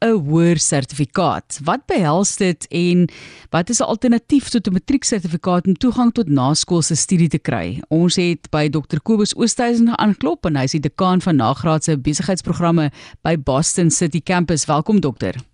'n hoër sertifikaat. Wat behels dit en wat is 'n alternatief tot 'n matrieksertifikaat om toegang tot naskoolse studie te kry? Ons het by Dr Kobus Oosthuizen aanklop en hy is die dekaan van nagraadse besigheidsprogramme by Boston City Campus. Welkom dokter.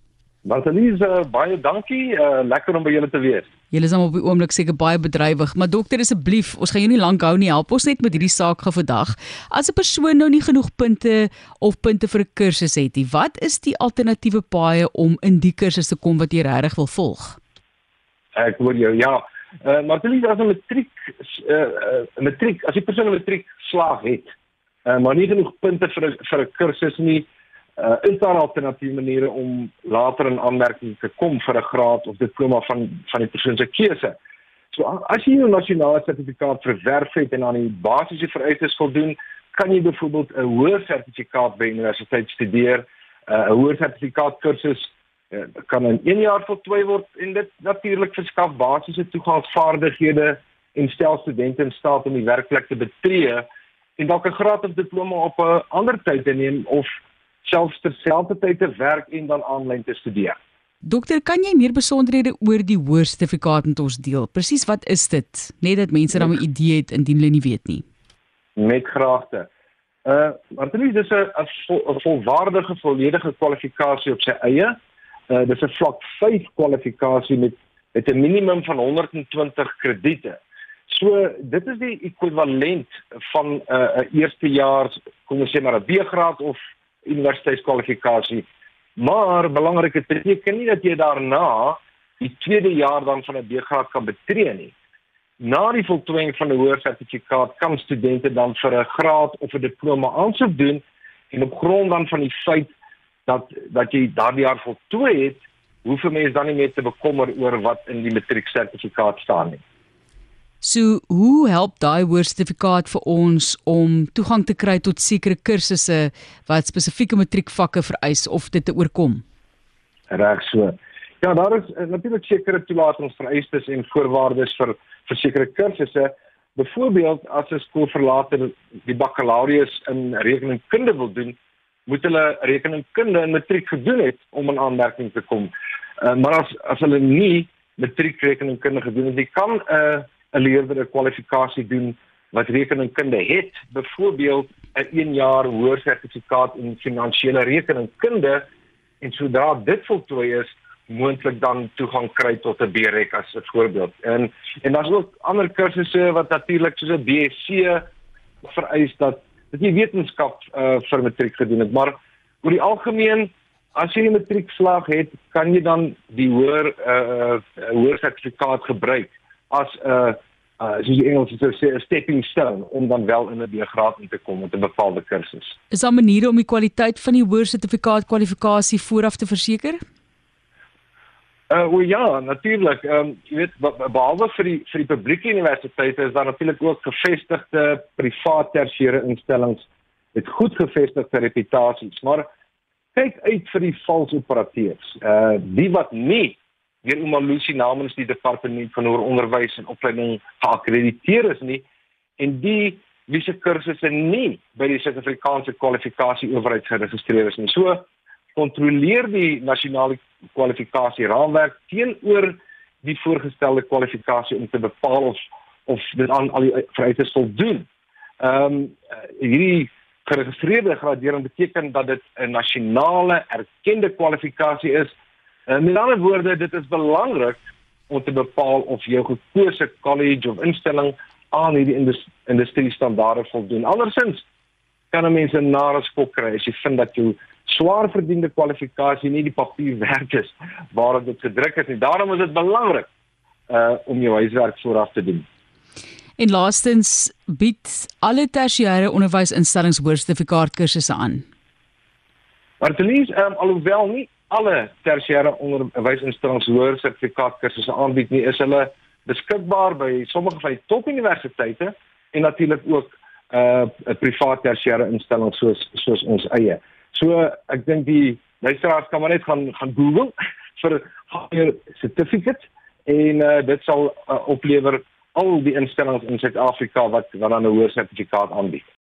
Martelise, baie dankie. Uh, lekker om by julle te wees. Julle is op die oomblik seker baie bedrywig, maar dokter asseblief, ons gaan jou nie lank hou nie. Help ons net met hierdie saak gou vandag. As 'n persoon nou nie genoeg punte of punte vir 'n kursus het nie, wat is die alternatiewe paaie om in die kursus te kom wat jy regtig wil volg? Ek hoor jou. Ja. Uh, Martelise, as 'n matriek uh, uh, matriek, as jy persoon 'n matriek slaag het, uh, maar nie genoeg punte vir 'n vir 'n kursus nie, uh, is daar alternatiewe maniere om later in aanmerking te kom vir 'n graad of diploma van van die persoon se keuse. So as jy 'n nasionale sertifikaat verwerf het en aan die basiese vereistes voldoen, kan jy byvoorbeeld 'n hoër sertifikaat by universiteit studeer. Uh, 'n Hoër sertifikaat kursus uh, kan in 1 jaar voltooi word en dit natuurlik verskaf basiese toegangsvaardighede en stel studente in staat om die werkplek te betree en dalk 'n graad of diploma op 'n ander tyd te neem of selfs terselfdertyd te werk en dan aanlyn te studeer. Dokter, kan jy meer besonderhede oor die hoër sertifikaat met ons deel? Presies wat is dit? Net dat mense dan 'n idee het indien hulle nie weet nie. Met graagte. Uh, maar dit is 'n 'n vol, volwaardige volledige kwalifikasie op sy eie. Uh dis 'n vlak 5 kwalifikasie met met 'n minimum van 120 krediete. So dit is die ekwivalent van 'n uh, 'n eerstejaars, kom ons sê maar 'n B-graad of universiteitskwalifikasie. Maar belangrik is beteken nie dat jy daarna die tweede jaar dan van 'n B-graad kan betree nie. Na die voltooiing van 'n hoër sertifikaat kan studente dan vir 'n graad of 'n diploma aansoek doen en op grond dan van die feit dat dat jy daardie jaar voltooi het, hoef 'n mens dan nie meer te bekommer oor wat in die matrieksertifikaat staan nie. So, hoe help daai hoër sertifikaat vir ons om toegang te kry tot sekere kursusse wat spesifieke matriekvakke vereis of dit te oorkom? Reg so. Ja, daar is uh, natuurlik sekere toelatingsvereistes en voorwaardes vir vir sekere kursusse. Byvoorbeeld, as 'n skoolverlater die bakkalaureus in rekeningkunde wil doen, moet hulle rekeningkunde in matriek gedoen het om in aanmerking te kom. Uh, maar as as hulle nie matriek rekeningkunde gedoen het, kan 'n uh, 'n leerder 'n kwalifikasie doen wat rekeningkunde het, byvoorbeeld 'n 1 jaar hoër sertifikaat in finansiële rekeningkunde en sodra dit voltooi is, moontlik dan toegang kry tot 'n BREC as 'n voorbeeld. En en daar's ook ander kursusse wat natuurlik soos 'n BSc vereis dat dat jy wetenskap uh, vir matriek gedoen het, maar oor die algemeen as jy 'n matriek slaag het, kan jy dan die hoër uh, hoër sertifikaat gebruik as 'n uh, uh soos die Engels sê 'n stepping stone om dan wel in 'n B-graad te kom met 'n bepaalde kursus. Is daar maniere om die kwaliteit van die hoër sertifikaat kwalifikasie vooraf te verseker? Uh well, ja, natuurlik. Ehm um, jy weet behalwe vir die vir die publieke universiteite is daar natuurlik ook gevestigde privaat tersiêre instellings met goed gevestigde reputasies, maar kyk uit vir die valse operateurs. Uh die wat nie deur Umalusi namens die departement van hoër onderwys en opleiding geakkrediteer is nie en die wiese kursusse nie by die Suid-Afrikaanse kwalifikasie owerheid geregistreer is nie. So kontroleer die nasionale kwalifikasie raamwerk teenoor die voorgestelde kwalifikasie om te bepaal of of dit aan al die vereistes voldoen. Ehm um, hierdie geregistreerde gradering beteken dat dit 'n nasionale erkende kwalifikasie is Uh, met ander woorde, dit is belangrik om te bepaal of jou gekose college of instelling aan hierdie industrie standaarde voldoen. Andersins kan 'n mens 'n nare skok kry as jy vind dat jou swaar verdiende kwalifikasie nie die papier werd is waarop dit gedruk is nie. Daarom is dit belangrik uh om jou huiswerk vooraf te doen. En laastens bied alle tersiêre onderwysinstellings hoër sertifikaat kursusse aan. Maar ten minste, um, alhoewel nie alle tersiêre onderwysinstellings hoër sertifikaatkursusse aanbied nie, is hulle beskikbaar by sommige van die topuniversiteite en natuurlik ook uh 'n privaat tersiêre instelling soos soos ons eie. So ek dink die luisteraars kan maar net gaan gaan Google vir higher certificate en uh, dit sal uh, oplewer al die instellings in Suid-Afrika wat wat dan 'n hoër sertifikaat aanbied.